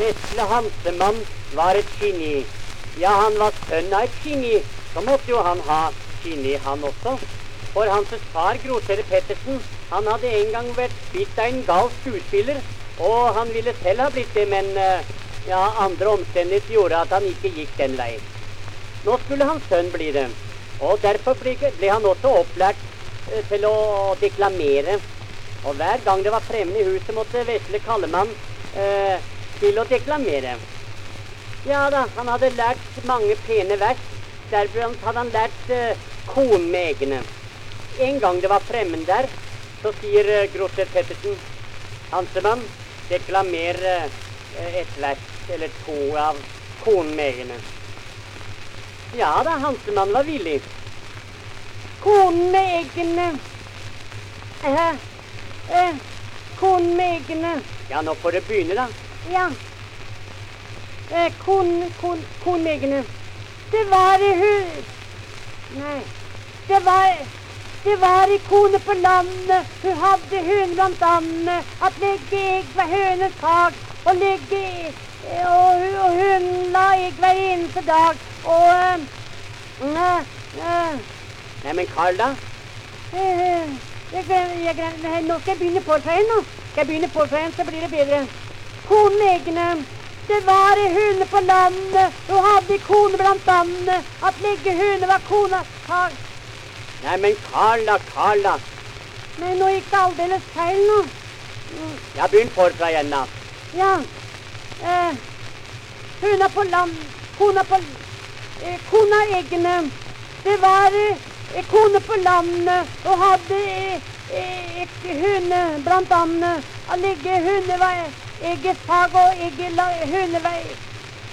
Vesle Hansemann var et geni. Ja, han var sønn av et geni. Så måtte jo han ha geni, han også. For hans far, Grotere Pettersen, han hadde en gang vært bitt av en gal skuespiller. Og han ville selv ha blitt det, men eh, ja, andre omstendigheter gjorde at han ikke gikk den veien. Nå skulle hans sønn bli det. Og derfor ble, han også opplært eh, til å deklamere. Og hver gang det var fremmede i huset, måtte Vesle Kallemann eh, til å deklamere. Ja da, han hadde lært mange pene vers. Deriblant hadde han lært eh, kornmegene. En gang det var fremmed der, så sier uh, Grotter Pettersen Hansemann, deklamer uh, et vers eller to av kornmegene. Ja da, Hansemann var villig. Kornmegene eh, eh, Kornmegene Ja, nå får du begynne, da. Ja. Eh, kon, kon, konmegene. Det var i hus... Nei. Det var Det var i kone på landet, hun hadde høne blant annet. at legge egg var hønens fag, og legge eh, og, og hun la egg hver eneste dag, og uh, uh, Nei, men Carl, da? Eh, Jeg, jeg, jeg, nå skal jeg begynne forfra igjen, nå. Skal jeg begynne forfra igjen, så blir det bedre. Konen egne. Det var ei høne på landet, hun hadde kone blant andene, at legge hune var kona Karl. Nei, men Karla, da. Men nå gikk det aldeles feil nå. Ja, begynn forfra igjen, da. Ja. Eh, høna på land... Kona på eh, Kona egne. Det var eh, kone på landet, og hadde eh, høne blant annet. Alle var eget fag og eget hønevei.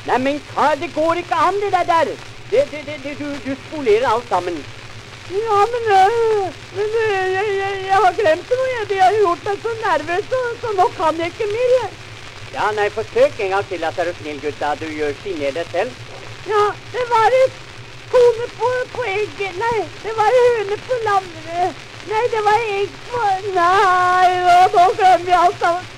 Nei, men hva? det går ikke an, det der. Det, det, det, du, du spolerer alt sammen. Ja, men, men jeg, jeg, jeg har glemt noe. Jeg, de har gjort meg så nervøs, så, så nå kan jeg ikke mer. jeg. Ja, nei, forsøk en gang til, at er du snill, gutta. Du gjør skinner deg selv. Ja, det var et kone på, på egget. Nei, det var høne på landet. Nei, det var egg på Nei, nå, glemmer vi alt sammen.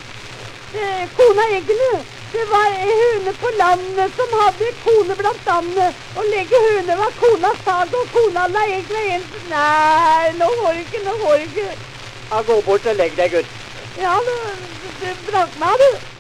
Eh, Kona eggene. Det var ei høne på landet som hadde kone blant andre. Å legge høne var konas sag, og kona la egg ved en Nei, nå går det ikke, nå går det ikke. Ja, gå bort og legg deg, gutt. Ja, du, du brakk meg, du.